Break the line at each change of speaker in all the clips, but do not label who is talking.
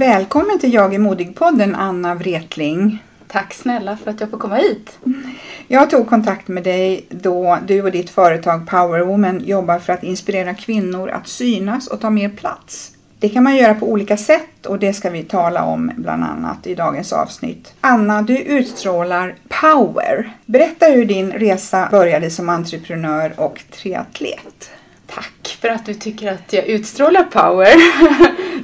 Välkommen till Jag är modig-podden Anna Wretling.
Tack snälla för att jag får komma hit.
Jag tog kontakt med dig då du och ditt företag Powerwoman jobbar för att inspirera kvinnor att synas och ta mer plats. Det kan man göra på olika sätt och det ska vi tala om bland annat i dagens avsnitt. Anna, du utstrålar power. Berätta hur din resa började som entreprenör och triatlet.
Tack för att du tycker att jag utstrålar power.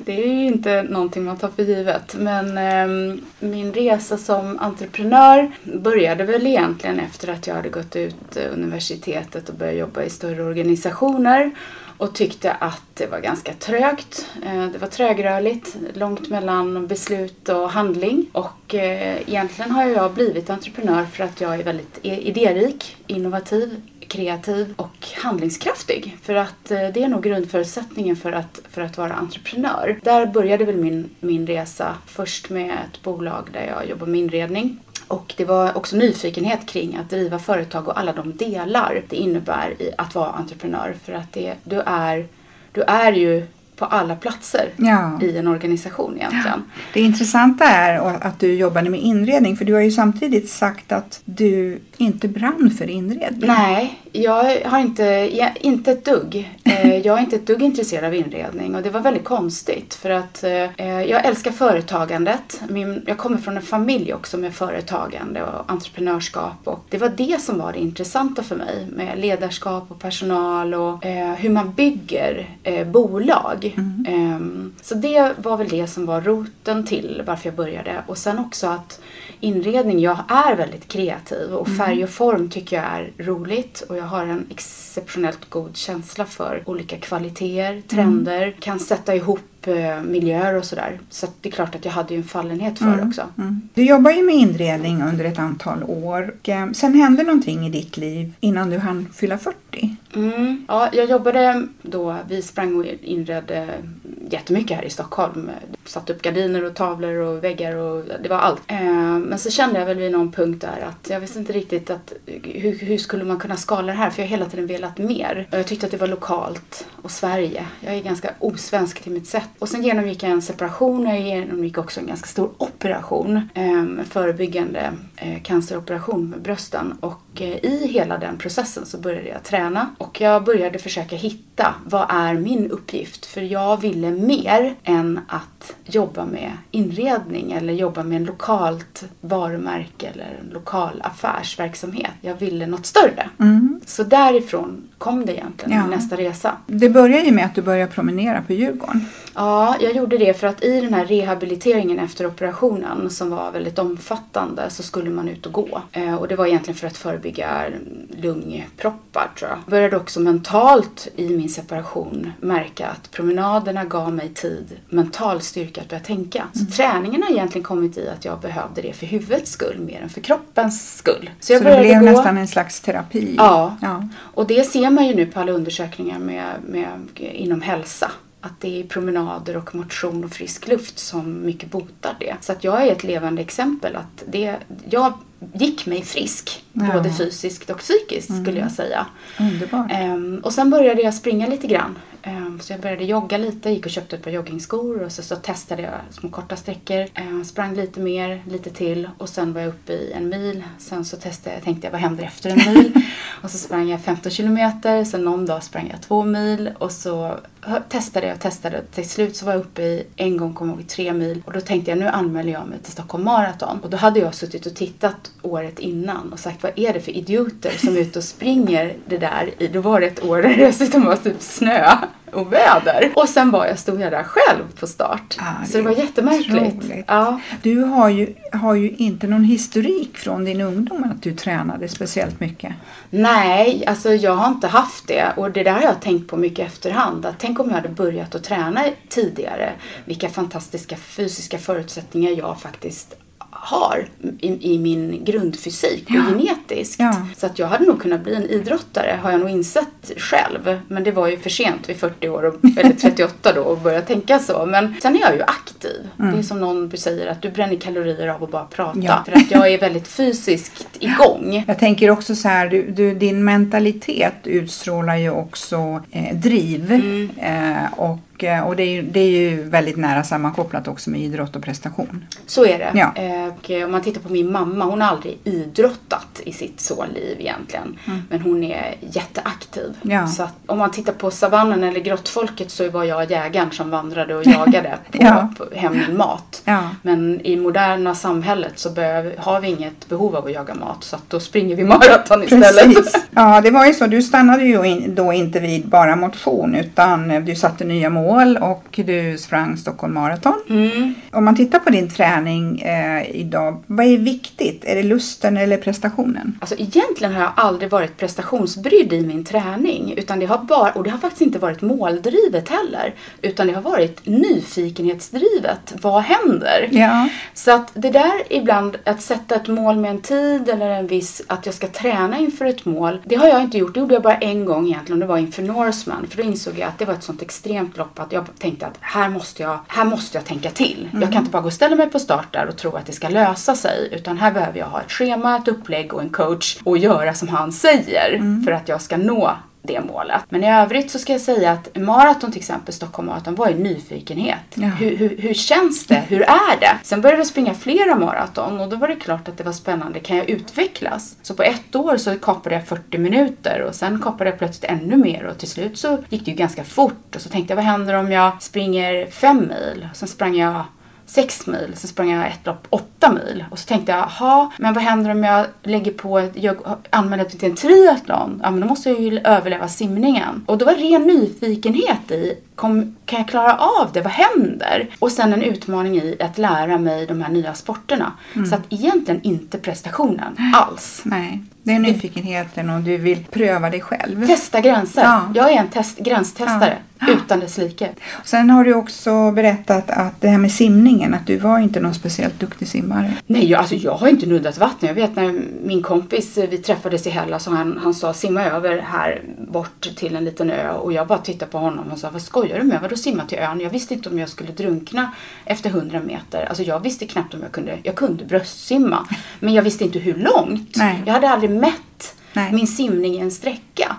det är ju inte någonting man tar för givet. Men eh, min resa som entreprenör började väl egentligen efter att jag hade gått ut eh, universitetet och börjat jobba i större organisationer och tyckte att det var ganska trögt. Eh, det var trögrörligt, långt mellan beslut och handling. Och eh, egentligen har jag blivit entreprenör för att jag är väldigt e- idérik, innovativ, kreativ och handlingskraftig. För att eh, det är nog grundförutsättningen för att, för att vara entreprenör. Där började väl min, min resa först med ett bolag där jag jobbar med inredning. Och det var också nyfikenhet kring att driva företag och alla de delar det innebär i att vara entreprenör. För att det, du, är, du är ju på alla platser ja. i en organisation egentligen. Ja.
Det intressanta är att du jobbade med inredning för du har ju samtidigt sagt att du inte brann för inredning.
Nej, jag har inte, jag, inte ett dugg. Eh, jag är inte ett dugg intresserad av inredning och det var väldigt konstigt för att eh, jag älskar företagandet. Min, jag kommer från en familj också med företagande och entreprenörskap och det var det som var det intressanta för mig med ledarskap och personal och eh, hur man bygger bolag. Mm. Ehm, så det var väl det som var roten till varför jag började och sen också att inredning, jag är väldigt kreativ och mm. färg och form tycker jag är roligt och jag har en exceptionellt god känsla för olika kvaliteter, trender, mm. kan sätta ihop miljöer och sådär. Så det är klart att jag hade ju en fallenhet för mm. det också. Mm.
Du jobbar ju med inredning under ett antal år. Eh, sen hände någonting i ditt liv innan du hann fylla 40.
Mm. Ja, jag jobbade då, vi sprang och inredde jättemycket här i Stockholm. Satt upp gardiner och tavlor och väggar och det var allt. Eh, men så kände jag väl vid någon punkt där att jag visste inte riktigt att hur, hur skulle man kunna skala det här? För jag har hela tiden velat mer. Och jag tyckte att det var lokalt och Sverige. Jag är ganska osvensk till mitt sätt. Och sen genomgick jag en separation och jag genomgick också en ganska stor operation. En förebyggande eh, canceroperation med brösten. Och i hela den processen så började jag träna och jag började försöka hitta vad är min uppgift? För jag ville mer än att jobba med inredning eller jobba med en lokalt varumärke eller en lokal affärsverksamhet. Jag ville något större. Mm. Så därifrån kom det egentligen, ja. nästa resa.
Det började ju med att du började promenera på Djurgården.
Ja, jag gjorde det för att i den här rehabiliteringen efter operationen som var väldigt omfattande så skulle man ut och gå. Eh, och det var egentligen för att förebygga lungproppar tror jag. Jag började också mentalt i min separation märka att promenaderna gav mig tid, mental styrka att börja tänka. Så mm. träningen har egentligen kommit i att jag behövde det för huvudets skull mer än för kroppens skull.
Så, jag så det blev gå... nästan en slags terapi?
Ja. ja. Och det ser man ju nu på alla undersökningar med, med, inom hälsa att det är promenader och motion och frisk luft som mycket botar det. Så att jag är ett levande exempel att det, jag gick mig frisk.
Ja.
Både fysiskt och psykiskt skulle jag säga.
Underbart.
Ehm, och sen började jag springa lite grann. Ehm, så jag började jogga lite, gick och köpte ett par joggingskor och så, så testade jag små korta sträckor. Ehm, sprang lite mer, lite till och sen var jag uppe i en mil. Sen så testade jag, tänkte jag vad händer efter en mil? och så sprang jag 15 kilometer, sen någon dag sprang jag två mil och så testade jag och testade. Till slut så var jag uppe i, en gång kom jag ihåg, tre mil och då tänkte jag nu anmäler jag mig till Stockholm Marathon. Och då hade jag suttit och tittat året innan och sagt vad är det för idioter som är ute och springer det där i, då var det ett år där det dessutom var typ snö och väder. Och sen var jag, stod jag där själv på start.
Ja,
så det var jättemärkligt.
otroligt.
Ja.
Du har ju, har ju inte någon historik från din ungdom att du tränade speciellt mycket.
Nej, alltså jag har inte haft det och det där har jag tänkt på mycket efterhand. Att tänk om jag hade börjat att träna tidigare. Vilka fantastiska fysiska förutsättningar jag faktiskt har i, i min grundfysik och
Ja.
genetiskt.
Ja.
Så att jag hade nog kunnat bli en idrottare har jag nog insett själv. Men det var ju för sent vid 40 år, och, eller 38 då, och börja tänka så. Men sen är jag ju aktiv. Det är som någon säger att du bränner kalorier av att bara prata.
Mm. Ja.
För att jag är väldigt fysiskt igång.
Jag tänker också så här, du, du, din mentalitet utstrålar ju också eh, driv.
Mm.
Eh, och, och det är, ju, det är ju väldigt nära sammankopplat också med idrott och prestation.
Så är det.
Ja.
Eh, Och eh, om man tittar på min mamma, hon har aldrig idrottat i sitt så liv egentligen. Men hon är jätteaktiv.
Mm. Ja.
Så om man tittar på savannen eller grottfolket så var jag jägaren som vandrade och jagade på,
Ja.
på hem min mat.
Ja.
Men i moderna samhället så behöv, har vi inget behov av att jaga mat så att då springer vi maraton istället.
Precis. Ja, det var ju så. Du stannade ju då inte vid bara motion utan eh, du satte nya mål och du sprang Stockholm Marathon.
Mm.
Om man tittar på din träning eh, idag, vad är viktigt? Är det lusten eller prestationen?
Alltså egentligen har jag aldrig varit prestationsbrydd i min träning. Utan det har bara, och det har faktiskt inte varit måldrivet heller. Utan det har varit nyfikenhetsdrivet. Vad händer?
Ja.
Så att det där ibland, att sätta ett mål med en tid eller en viss, att jag ska träna inför ett mål. Det har jag inte gjort. Det gjorde jag bara en gång egentligen. Det var inför Norseman. För då insåg jag att det var ett sånt extremt lopp att jag tänkte att här måste jag, här måste jag tänka till. Jag kan inte bara gå och ställa mig på start där och tro att det ska lösa sig. Utan här behöver jag ha ett schema, ett upplägg och en coach och göra som han säger för att jag ska nå det målet. Men i övrigt så ska jag säga att maraton till exempel, Stockholm Marathon, var ju nyfikenhet.
Ja.
Hur, hur, hur känns det? Hur är det? Sen började jag springa flera maraton och då var det klart att det var spännande. Kan jag utvecklas? Så på ett år så kapade jag 40 minuter och sen kapade jag plötsligt ännu mer och till slut så gick det ju ganska fort och så tänkte jag vad händer om jag springer fem mil? Sen sprang jag sex mil, sen sprang jag ett lopp åtta mil. Och så tänkte jag, jaha, men vad händer om jag lägger på, ett- jag anmäler mig till en triathlon? Ja, men då måste jag ju överleva simningen. Och då var ren nyfikenhet i, kom, kan jag klara av det? Vad händer? Och sen en utmaning i att lära mig de här nya sporterna. Så att egentligen inte prestationen alls.
Nej, det är nyfikenheten och du vill pröva dig själv.
Testa gränser.
Ja.
Jag är en test, gränstestare. Utan dess like.
Sen har du också berättat att det här med simningen, att du var inte någon speciellt duktig simmare.
Nej, jag, alltså, jag har inte nuddat vatten. Jag vet när min kompis, eh, vi träffades i Hellas och han, han sa simma över här bort till en liten ö. Och jag bara tittade på honom och sa, vad skojar du med? Vadå simma till ön? Jag visste inte om jag skulle drunkna efter 100 meter. Alltså jag visste knappt om jag kunde, jag kunde bröstsimma. Men jag visste inte hur långt.
Nej.
Jag hade aldrig mätt
Nej.
min simning i en sträcka.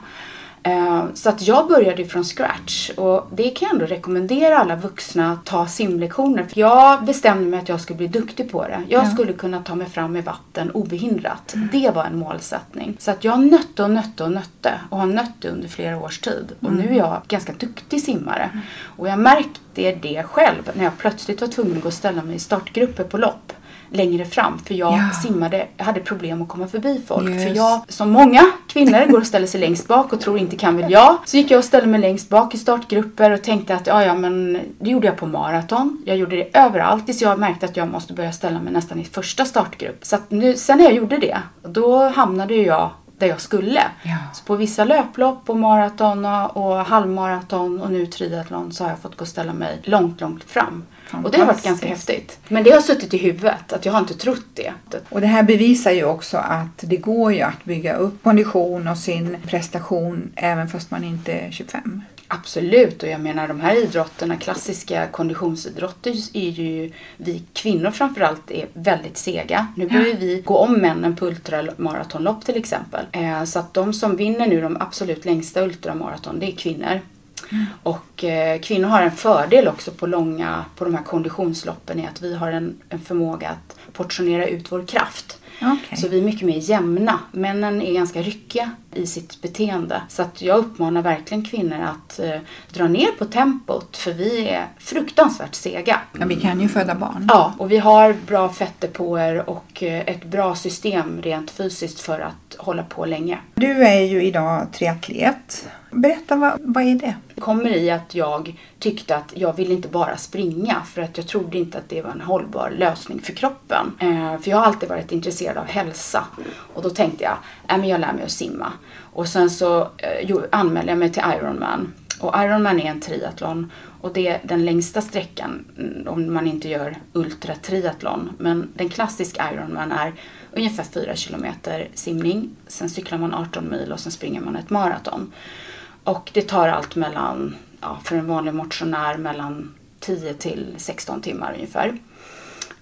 Eh, Så att jag började från scratch och det kan jag ändå rekommendera alla vuxna att ta simlektioner. För jag bestämde mig att jag skulle bli duktig på det. Jag
Ja.
skulle kunna ta mig fram i vatten obehindrat. Det var en målsättning. Så att jag nötte och nötte och nötte och har nött det under flera års tid. Och nu är jag ganska duktig simmare. Och jag märkte det själv när jag plötsligt var tvungen att gå och ställa mig i startgrupper på lopp längre fram för jag
Ja.
simmade, jag hade problem att komma förbi folk.
Just.
För jag, som många kvinnor, går och ställer sig längst bak och tror inte kan väl jag. Så gick jag och ställde mig längst bak i startgrupper och tänkte att ja, ja, men det gjorde jag på maraton. Jag gjorde det överallt tills jag märkte att jag måste börja ställa mig nästan i första startgrupp. Så att nu, sen när jag gjorde det, då hamnade jag där jag skulle.
Ja.
Så på vissa löplopp och maraton och halvmaraton och nu triathlon så har jag fått gå och ställa mig långt, långt fram. Och det har varit ganska häftigt. Men det har suttit i huvudet, att jag har inte trott det.
Och det här bevisar ju också att det går ju att bygga upp kondition och sin prestation även fast man inte är 25.
Absolut, och jag menar de här idrotterna, klassiska konditionsidrotter, är ju vi kvinnor framförallt är väldigt sega. Nu börjar vi gå om männen på ultramaratonlopp till exempel. Eh, så att de som vinner nu de absolut längsta ultramaraton, det är kvinnor. Mm. Och eh, kvinnor har en fördel också på långa, på de här konditionsloppen är att vi har en, en förmåga att portionera ut vår kraft. Okay. Så vi är mycket mer jämna. Männen är ganska ryckiga i sitt beteende. Så att jag uppmanar verkligen kvinnor att eh, dra ner på tempot för vi är fruktansvärt sega.
Ja, vi kan ju föda barn.
Ja, och vi har bra fettdepåer och eh, ett bra system rent fysiskt för att hålla på länge.
Du är ju idag triatlet. Berätta, vad, vad är det?
Det kommer i att jag tyckte att jag ville inte bara springa för att jag trodde inte att det var en hållbar lösning för kroppen. Eh, för jag har alltid varit intresserad av hälsa och då tänkte jag, äh, men jag lär mig att simma. Och sen så eh, anmälde jag mig till Ironman. Och Ironman är en triathlon och det är den längsta sträckan mm, om man inte gör ultratriathlon. Men den klassiska Ironman är ungefär 4 kilometer simning. Sen cyklar man 18 mil och sen springer man ett maraton. Och det tar allt mellan, ja, för en vanlig motionär, mellan 10 till 16 timmar ungefär.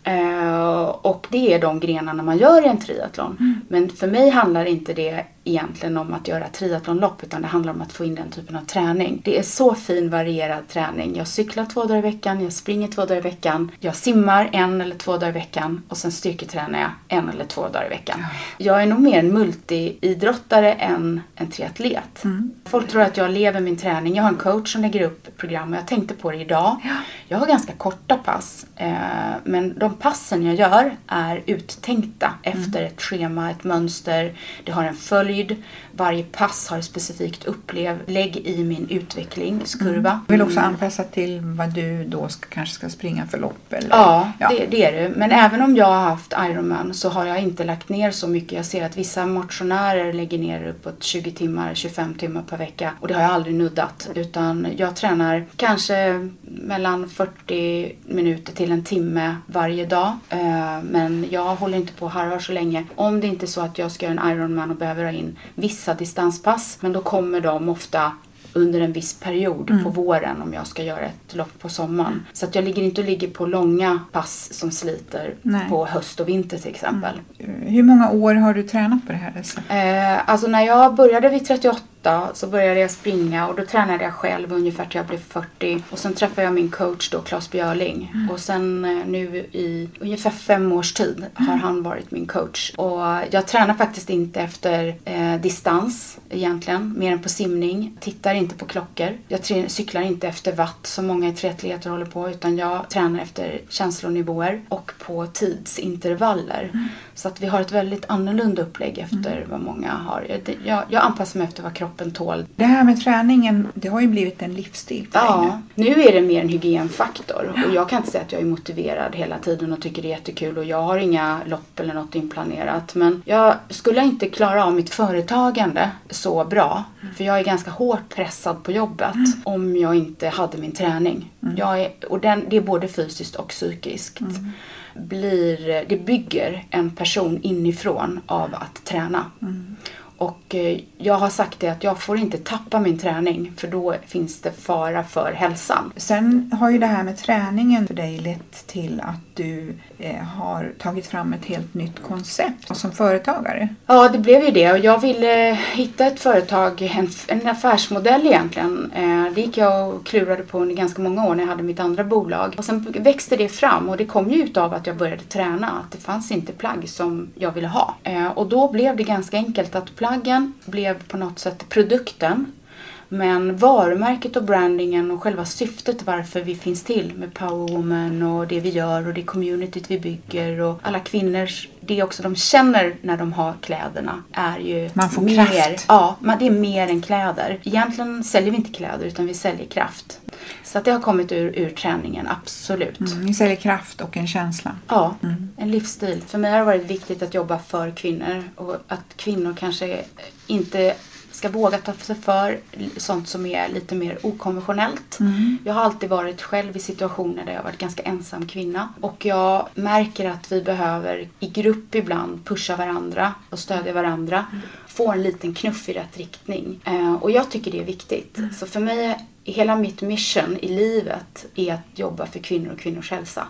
Uh, och det är de grenarna man gör i en triathlon. Mm. Men för mig handlar inte det egentligen om att göra triathlonlopp utan det handlar om att få in den typen av träning. Det är så fin varierad träning. Jag cyklar två dagar i veckan, jag springer två dagar i veckan, jag simmar en eller två dagar i veckan och sen styrketränar jag en eller två dagar i veckan. Jag är nog mer en multiidrottare än en triatlet. Mm. Folk tror att jag lever min träning. Jag har en coach som lägger upp program och jag tänkte på det idag. Ja. Jag har ganska korta pass eh, men de passen jag gör är uttänkta mm. efter ett schema, ett mönster. Det har en följd följd. Varje pass har ett specifikt upplägg i min utvecklingskurva. Mm.
Vill också anpassa till vad du då ska, kanske ska springa för lopp? Eller?
Ja, ja. Det, det, är det. Men även om jag har haft Ironman så har jag inte lagt ner så mycket. Jag ser att vissa motionärer lägger ner uppåt 20 timmar, 25 timmar per vecka och det har jag aldrig nuddat. Utan jag tränar kanske mellan 40 minuter till en timme varje dag. Eh, men jag håller inte på och harvar så länge. Om det inte är så att jag ska göra en Ironman och behöver ha in vissa distanspass. Men då kommer de ofta under en viss period mm. på våren om jag ska göra ett lopp på sommaren. Så att jag ligger inte och ligger på långa pass som sliter Nej. på höst och vinter till exempel.
Mm. Hur många år har du tränat på det här?
Eh, alltså när jag började vid 38 så började jag springa och då tränade jag själv ungefär till jag blev 40. Och sen träffade jag min coach då, Claes Björling. Mm. Och sen eh, nu i ungefär fem års tid har mm. han varit min coach. Och jag tränar faktiskt inte efter eh, distans egentligen, mer än på simning. Tittar inte på klockor. Jag cyklar inte efter watt som många triatleter håller på utan jag tränar efter känslonivåer och på tidsintervaller. Mm. Så att vi har ett väldigt annorlunda upplägg efter mm. vad många har. Jag, jag, jag anpassar mig efter vad kroppen kroppen tål.
Det här med träningen, det har ju blivit en livsstil
för Ja, nu är det mer en hygienfaktor. Ja. Och jag kan inte säga att jag är motiverad hela tiden och tycker det är jättekul och jag har inga lopp eller något inplanerat. Men jag skulle inte klara av mitt företagande så bra. Mm. För jag är ganska hårt pressad på jobbet mm. om jag inte hade min träning. Mm. Jag är, och den, det är både fysiskt och psykiskt. Mm. Blir, det bygger en person inifrån av att träna. Mm. Och eh, jag har sagt det att jag får inte tappa min träning för då finns det fara för hälsan.
Sen har ju det här med träningen för dig lett till att du eh, har tagit fram ett helt nytt koncept som företagare.
Ja, det blev ju det och jag ville hitta ett företag, en, en affärsmodell egentligen. Eh, det gick jag och klurade på under ganska många år när jag hade mitt andra bolag. Och sen växte det fram och det kom ju utav att jag började träna, att det fanns inte plagg som jag ville ha. Och då blev det ganska enkelt att Lagen blev på något sätt produkten men varumärket och brandingen och själva syftet varför vi finns till med Powerwoman och det vi gör och det communityt vi bygger och alla kvinnor, det också de känner när de har kläderna är ju
Man får
mer,
kraft.
Ja, det är mer än kläder. Egentligen säljer vi inte kläder utan vi säljer kraft. Så att det har kommit ur, ur träningen, absolut.
Mm, ni säljer kraft och en känsla.
Ja, mm. en livsstil. För mig har det varit viktigt att jobba för kvinnor och att kvinnor kanske inte ska våga ta sig för sånt som är lite mer okonventionellt.
Mm.
Jag har alltid varit själv i situationer där jag varit ganska ensam kvinna. Och jag märker att vi behöver i grupp ibland pusha varandra och stödja varandra. Få en liten knuff i rätt riktning. Eh, och jag tycker det är viktigt. Så för mig hela mitt mission i livet är att jobba för kvinnor och kvinnors hälsa.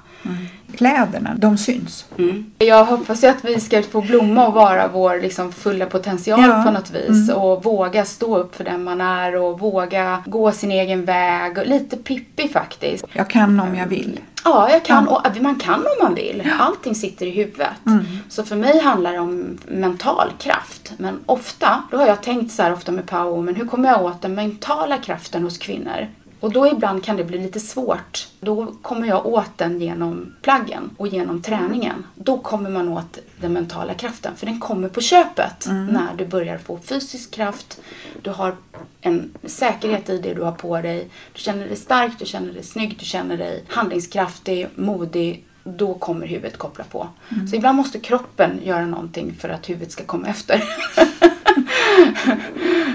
Kläderna, de syns.
Mm. Jag hoppas ju att vi ska få blomma och vara vår liksom fulla potential
Ja.
på något vis. Och våga stå upp för den man är och våga gå sin egen väg. Och lite Pippi faktiskt.
Jag kan om jag vill.
Ja, jag kan. Och man kan om man vill. Allting sitter i huvudet. Så för mig handlar det om mental kraft. Men ofta, då har jag tänkt så här ofta med power men hur kommer jag åt den mentala kraften hos kvinnor? Och då ibland kan det bli lite svårt. Då kommer jag åt den genom plaggen och genom träningen. Då kommer man åt den mentala kraften. För den kommer på köpet när du börjar få fysisk kraft. Du har en säkerhet i det du har på dig. Du känner dig stark, du känner dig snygg, du känner dig handlingskraftig, modig. Då kommer huvudet koppla på. Så ibland måste kroppen göra någonting för att huvudet ska komma efter.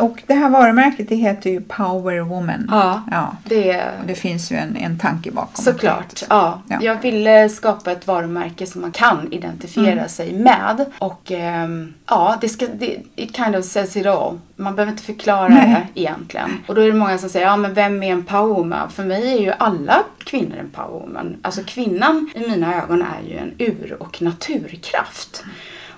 Och det här varumärket det heter ju Power Woman.
Ja,
ja.
det
Och det finns ju en, en tanke bakom.
Såklart, ja.
Ja.
Jag ville skapa ett varumärke som man kan identifiera sig med. Och ehm, ja, det ska, det, it kind of says it all. Man behöver inte förklara
Nej.
det egentligen. Och då är det många som säger, ja men vem är en powerwoman? För mig är ju alla kvinnor en powerwoman. Alltså kvinnan i mina ögon är ju en ur och naturkraft.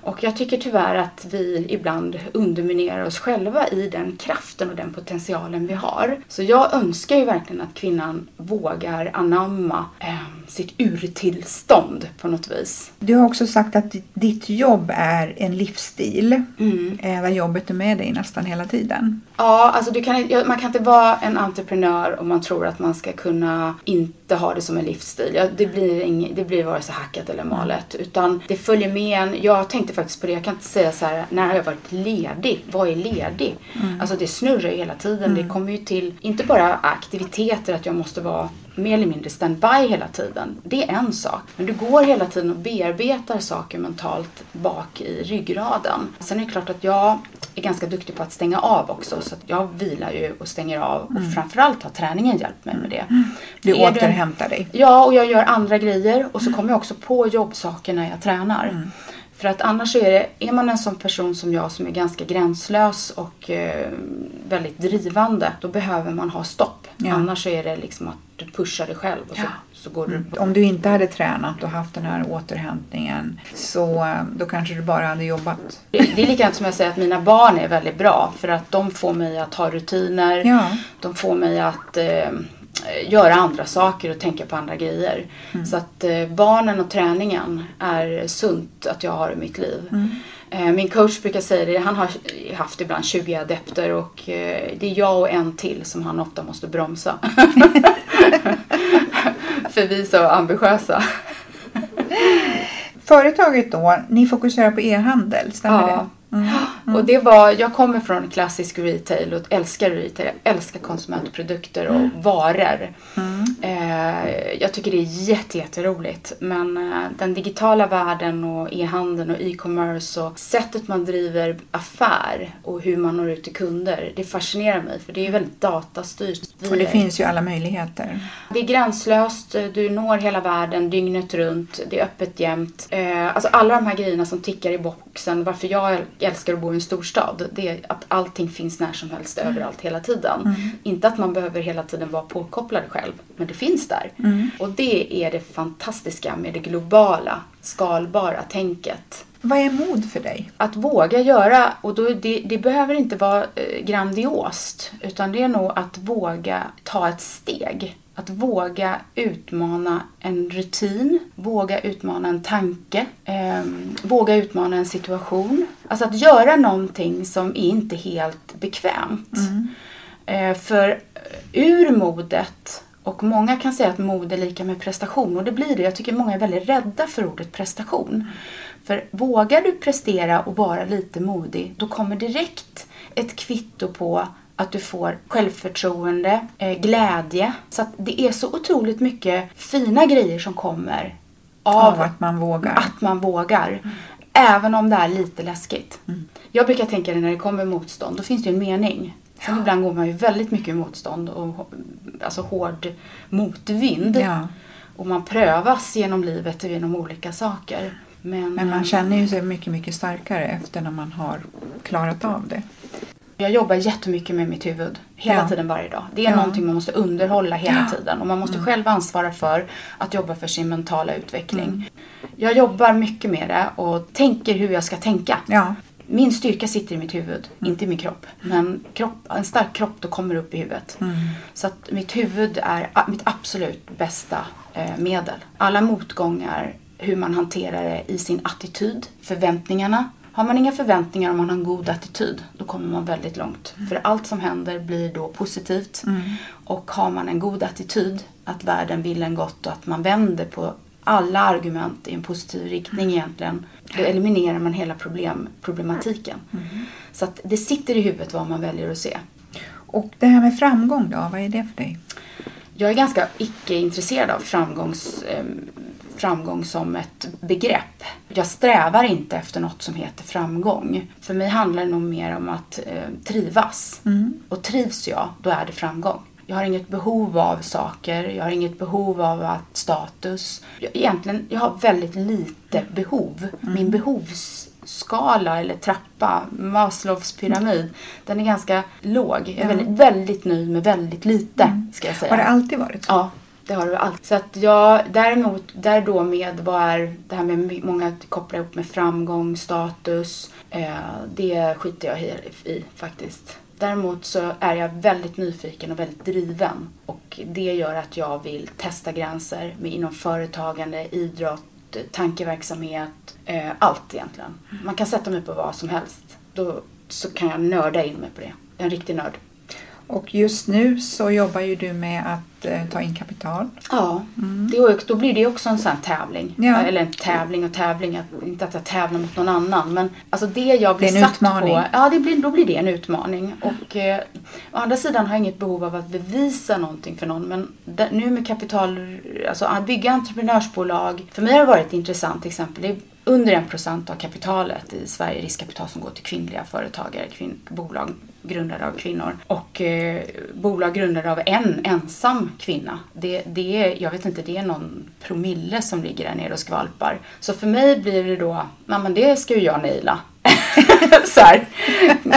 Och jag tycker tyvärr att vi ibland underminerar oss själva i den kraften och den potentialen vi har. Så jag önskar ju verkligen att kvinnan vågar anamma eh, sitt urtillstånd på något vis.
Du har också sagt att ditt- jobb är en livsstil.
Mm.
Eh, där jobbet är med dig nästan hela tiden.
Ja, alltså kan, man kan inte vara en entreprenör om man tror att man ska kunna inte ha det som en livsstil. Det, blir ing, det blir vare sig hackat eller malet. Utan det följer med en. Jag tänkte faktiskt på det. Jag kan inte säga så här, när har jag varit ledig? Vad är ledig? Alltså det snurrar ju hela tiden. Det kommer ju till, inte bara aktiviteter, att jag måste vara mer eller mindre standby hela tiden. Det är en sak. Men du går hela tiden och bearbetar saker mentalt bak i ryggraden. Sen är det klart att jag är ganska duktig på att stänga av också. Så jag vilar ju och stänger av. Och framförallt har träningen hjälpt mig med det.
Du
Är
återhämtar dig.
Ja, och jag gör andra grejer. Och så kommer jag också på jobbsaker när jag tränar. För att annars är det, är man en sån person som jag som är ganska gränslös och eh, väldigt drivande, då behöver man ha stopp.
Ja.
Annars är det liksom att du pushar dig själv och så,
Ja.
så går du
Om du inte hade tränat och haft den här återhämtningen så eh, då kanske du bara hade jobbat.
Det det är likadant som jag säger att mina barn är väldigt bra för att de får mig att ha rutiner.
Ja.
De får mig att eh, göra andra saker och tänka på andra grejer. Så att eh, barnen och träningen är sunt att jag har i mitt liv. Eh, min coach brukar säga det, han har haft ibland 20 adepter och eh, det är jag och en till som han ofta måste bromsa. för vi är så ambitiösa.
företaget då, ni fokuserar på e-handel, stämmer
Ja.
det? Mm.
Och det var, jag kommer från klassisk retail och älskar retail. Jag älskar konsumentprodukter och
Mm.
varor. Eh, jag tycker det är jätte, jätteroligt. Men eh, den digitala världen och e-handeln och e-commerce och sättet man driver affär och hur man når ut till kunder. Det fascinerar mig för det är väldigt datastyrt.
Och det finns ju alla möjligheter.
det är gränslöst, du når hela världen dygnet runt, det är öppet jämt. Eh, alltså alla de här grejerna som tickar i boxen, varför jag älskar att bo i en storstad, det är att allting finns när som helst, överallt, hela tiden. Inte att man behöver hela tiden vara påkopplad själv, men det finns där. Och det är det fantastiska med det globala, skalbara tänket.
Vad är mod för dig?
Att våga göra, och då, det, det behöver inte vara eh, grandiost, utan det är nog att våga ta ett steg. Att våga utmana en rutin, våga utmana en tanke, ehm, våga utmana en situation. Alltså att göra någonting som är inte helt bekvämt. Eh, för eh, ur modet, och många kan säga att mod är lika med prestation och det blir det. Jag tycker många är väldigt rädda för ordet prestation. För vågar du prestera och vara lite modig, då kommer direkt ett kvitto på att du får självförtroende, eh, glädje. Så att det är så otroligt mycket fina grejer som kommer av,
Av att man vågar.
att man vågar. Även om det är lite läskigt. Jag brukar tänka det när det kommer motstånd, då finns det ju en mening. Sen ibland går man ju väldigt mycket motstånd och alltså hård motvind.
Ja.
Och man prövas genom livet och genom olika saker. Men,
Men man
eh,
känner ju sig mycket, mycket starkare efter när man har klarat av det.
Jag jobbar jättemycket med mitt huvud. Hela
Ja.
tiden varje dag. Det är
Ja.
någonting man måste underhålla hela
Ja. Mm.
tiden. Och man måste själv ansvara för att jobba för sin mentala utveckling. Jag jobbar mycket med det och tänker hur jag ska tänka.
Ja.
Min styrka sitter i mitt huvud,
Mm.
inte i min kropp. Men kropp, en stark kropp då kommer upp i huvudet.
Mm.
Så att mitt huvud är mitt absolut bästa eh, medel. Alla motgångar, hur man hanterar det i sin attityd, förväntningarna. Har man inga förväntningar om man har en god attityd, då kommer man väldigt långt. För allt som händer blir då positivt. Och har man en god attityd, att världen vill en gott och att man vänder på alla argument i en positiv riktning egentligen, då eliminerar man hela problem, problematiken. Så att det sitter i huvudet vad man väljer att se.
Och det här med framgång då, vad är det för dig?
Jag är ganska icke-intresserad av framgångs, eh, framgång som ett begrepp. Jag strävar inte efter något som heter framgång. För mig handlar det nog mer om att eh, trivas. Och trivs jag, då är det framgång. Jag har inget behov av saker, jag har inget behov av att status. Jag, egentligen, jag har väldigt lite behov. Min behovsskala eller trappa, Maslows pyramid, den är ganska låg. Jag är väldigt, väldigt nöjd med väldigt lite, ska jag säga.
Har det alltid varit så?
Ja, det har det alltid. Så att jag, däremot, där då med vad är det här med många kopplar ihop med framgång, status. Eh, det skiter jag i, i faktiskt. Däremot så är jag väldigt nyfiken och väldigt driven. Och det gör att jag vill testa gränser med inom företagande, idrott, tankeverksamhet, eh, allt egentligen. Man kan sätta mig på vad som helst. Då så kan jag nörda in mig på det. En riktig nörd.
Och just nu så jobbar ju du med att eh, ta in kapital.
Ja, det, är- då blir det också en sån här tävling.
Ja.
Eller en tävling och tävling, att- inte att jag tävlar mot någon annan. Men alltså det jag blir
Det är en
satt
utmaning.
på, ja det blir, då blir det en utmaning. Och eh, å andra sidan har jag inget behov av att bevisa någonting för någon. Men där, nu med kapital, alltså att bygga entreprenörsbolag. För mig har det varit intressant exempel. Det under en procent av kapitalet i Sverige, riskkapital som går till kvinnliga företagare, kvinn, bolag grundade av kvinnor. Och eh, bolag grundade av en ensam kvinna. Det, det är, jag vet inte, det är någon promille som ligger där nere och skvalpar. Så för mig blir det då, ja men det ska ju jag naila. så här.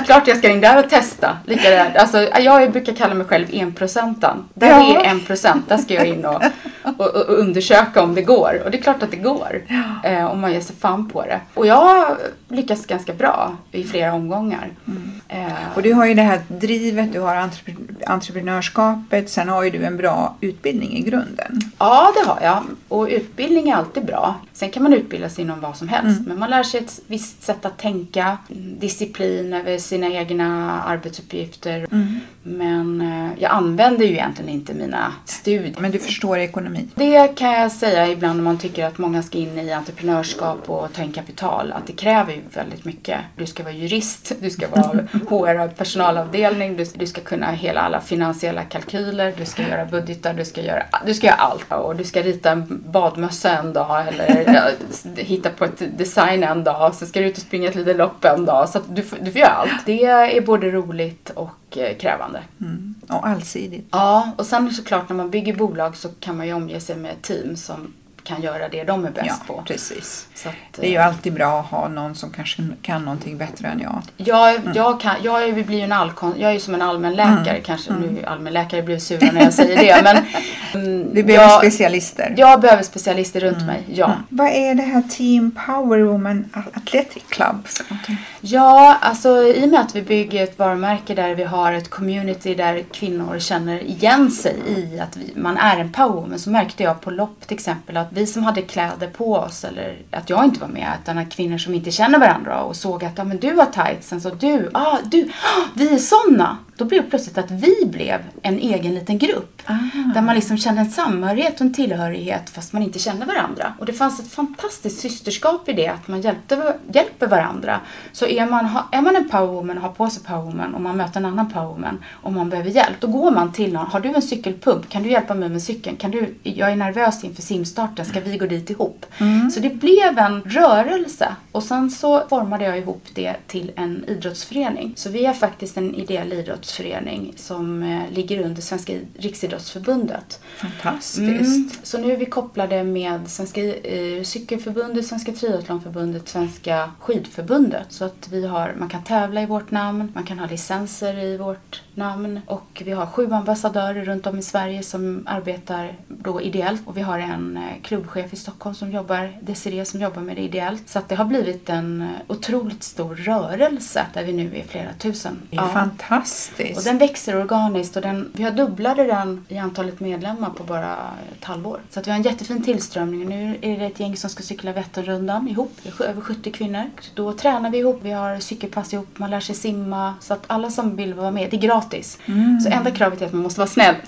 Klart jag ska in där och testa. Lika där. Alltså, jag brukar kalla mig själv enprocentaren. Där
Ja.
är en procent, där ska jag in och, och, och undersöka om det går. Och det är klart att det går. Eh, om man ger sig fan på det. Och jag har lyckats ganska bra i flera omgångar. Eh,
Och du har ju det här drivet, du har entrepre- entreprenörskapet, sen har ju du en bra utbildning i grunden.
Ja, det har jag. Och utbildning är alltid bra. Sen kan man utbilda sig inom vad som helst.
Mm.
Men man lär sig ett visst sätt att tänka, disciplin över sina egna arbetsuppgifter.
Mm.
Men eh, jag använder ju egentligen inte mina studier.
Men du förstår ekonomi.
Det kan jag säga ibland när man tycker att många ska in i entreprenörskap och ta in kapital. Att det kräver ju väldigt mycket. Du ska vara jurist, du ska vara HR personalavdelning, du, du ska kunna hela alla finansiella kalkyler, du ska göra budgetar, du ska göra, du ska göra allt. Och du ska rita en badmössa en dag eller hitta på ett design en dag. Sen ska du ut och springa ett litet lopp en dag. Så du, får- du får göra allt. Det är både roligt och eh, krävande.
Mm. Och allsidigt.
Ja, och sen såklart när man bygger bolag så kan man ju omge sig med ett team som kan göra det de är bäst
Ja,
på.
precis.
Att,
Det är ju
eh,
alltid bra att ha någon som kanske kan någonting bättre än jag.
jag,
Mm.
jag, kan, jag blir ju en allkon, jag är ju som en allmänläkare kanske. Nu allmänläkare blir sura när jag säger det. Men, mm,
Vi behöver
jag,
specialister.
jag behöver specialister runt mig, ja.
Vad är det här Team Power Woman Athletic Club för någonting?
Ja, alltså i och med att vi bygger ett varumärke där vi har ett community där kvinnor känner igen sig i att vi, man är en powerwoman så märkte jag på lopp till exempel att vi som hade kläder på oss eller att jag inte var med utan att kvinnor som inte känner varandra och såg att ja, men du har tightsen så du, ah, du, ah, vi är sådana. Då blev det plötsligt att vi blev en egen liten grupp. Där man liksom kände en samhörighet och en tillhörighet fast man inte kände varandra. Och det fanns ett fantastiskt systerskap i det, att man hjälpte, hjälper varandra. Så är man, är man en powerwoman och har på sig powerwoman och man möter en annan powerwoman och man behöver hjälp, då går man till någon. Har du en cykelpump? Kan du hjälpa mig med cykeln? Kan du, jag är nervös inför simstarten, ska vi gå dit ihop? Så det blev en rörelse och sen så formade jag ihop det till en idrottsförening. Så vi är faktiskt en ideell idrottsförening som eh, ligger under Svenska Riksidrottsförbundet.
Fantastiskt.
Mm. Så nu är vi kopplade med Svenska eh, cykelförbundet, Svenska triathlonförbundet, Svenska skidförbundet. Så att vi har, man kan tävla i vårt namn, man kan ha licenser i vårt namn och vi har sju ambassadörer runt om i Sverige som arbetar då ideellt och vi har en eh, klubbchef i Stockholm som jobbar, Desiree som jobbar med det ideellt. Så att det har blivit en otroligt stor rörelse där vi nu är flera tusen.
Det är fantastiskt.
Och den växer organiskt och den, vi har dubblade den i antalet medlemmar på bara ett halvår. Så att vi har en jättefin tillströmning nu är det ett gäng som ska cykla Vätternrundan ihop. Över 70 kvinnor. Då tränar vi ihop, vi har cykelpass ihop, man lär sig simma. Så att alla som vill vara med, det är gratis. Så enda kravet är att man måste vara snäll.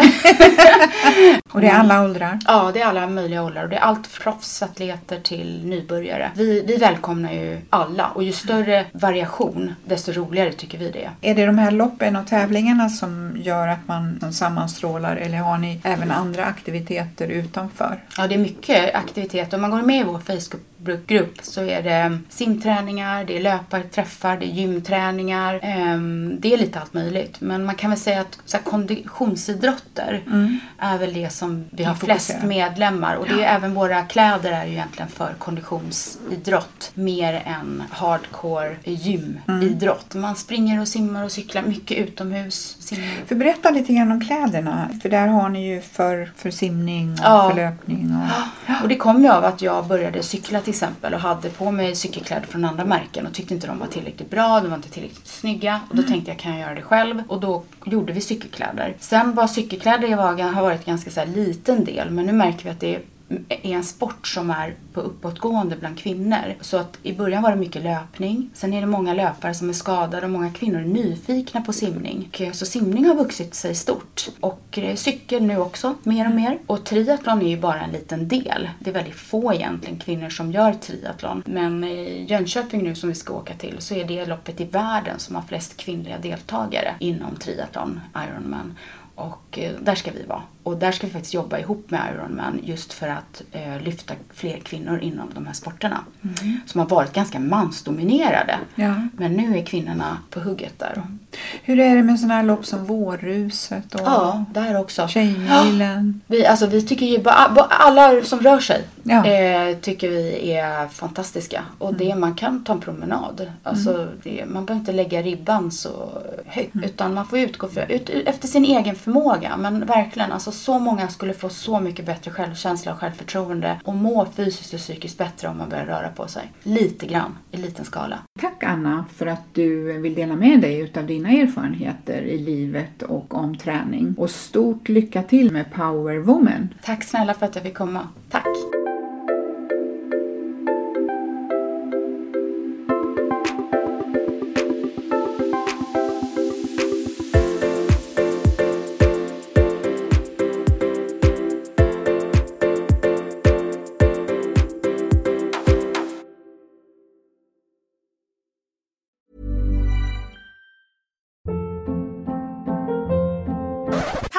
Och det är alla åldrar.
Ja, det är alla möjliga åldrar och det är allt proffsatleter till nybörjare. Vi, vi välkomnar ju alla och ju större variation desto roligare tycker vi det är.
Är det de här loppen och tävlingarna som gör att man sammanstrålar eller har ni även andra aktiviteter utanför?
Ja, det är mycket aktiviteter. Om man går med i vår Facebookgrupp så är det simträningar, det är löparträffar, det är gymträningar. ehm, Det är lite allt möjligt. Men man kan väl säga att så här, konditionsidrotter är väl det som vi har flest medlemmar. Och det är även våra kläder är ju egentligen för konditionsidrott mer än hardcore gymidrott. Man springer och simmar och cyklar mycket utomhus. Simmar.
För berätta lite grann om kläderna. För där har ni ju för, för simning och
Ja.
för löpning. Och,
Och det kom ju av att jag började cykla till exempel och hade på mig cykelkläder från andra märken och tyckte inte de var tillräckligt bra, de var inte tillräckligt snygga. Och då tänkte jag, kan jag göra det själv? Och då gjorde vi cykelkläder. Sen var cykelkläder i Vagan har varit en ganska så liten del, men nu märker vi att det är en sport som är på uppåtgående bland kvinnor. Så att i början var det mycket löpning. Sen är det många löpare som är skadade och många kvinnor är nyfikna på simning. Eh, så simning har vuxit sig stort. Och eh, cykel nu också, mer och mer. Och triathlon är ju bara en liten del. Det är väldigt få egentligen kvinnor som gör triathlon. Men i Jönköping nu som vi ska åka till så är det loppet i världen som har flest kvinnliga deltagare inom triathlon, Ironman. Och där ska vi vara. Och där ska vi faktiskt jobba ihop med Ironman just för att eh, lyfta fler kvinnor inom de här sporterna. Som har varit ganska mansdominerade.
Ja.
Men nu är kvinnorna på hugget där.
hur är det med sådana här lopp som Vårruset och
Ja, där också.
Tjejmilen?
Vi, alltså, vi tycker ju bara, alla som rör sig
Ja.
eh, tycker vi är fantastiska. Och det, man kan ta en promenad. Alltså, det, man behöver inte lägga ribban så högt. Utan man får utgå för, ut, efter sin egen förmåga. Men verkligen, alltså, så många skulle få så mycket bättre självkänsla och självförtroende. Och må fysiskt och psykiskt bättre om man börjar röra på sig. Lite grann, i liten skala.
Tack Anna för att du vill dela med dig utav din dina erfarenheter i livet och om träning. Och stort lycka till med Power Woman!
Tack snälla för att jag fick komma. Tack!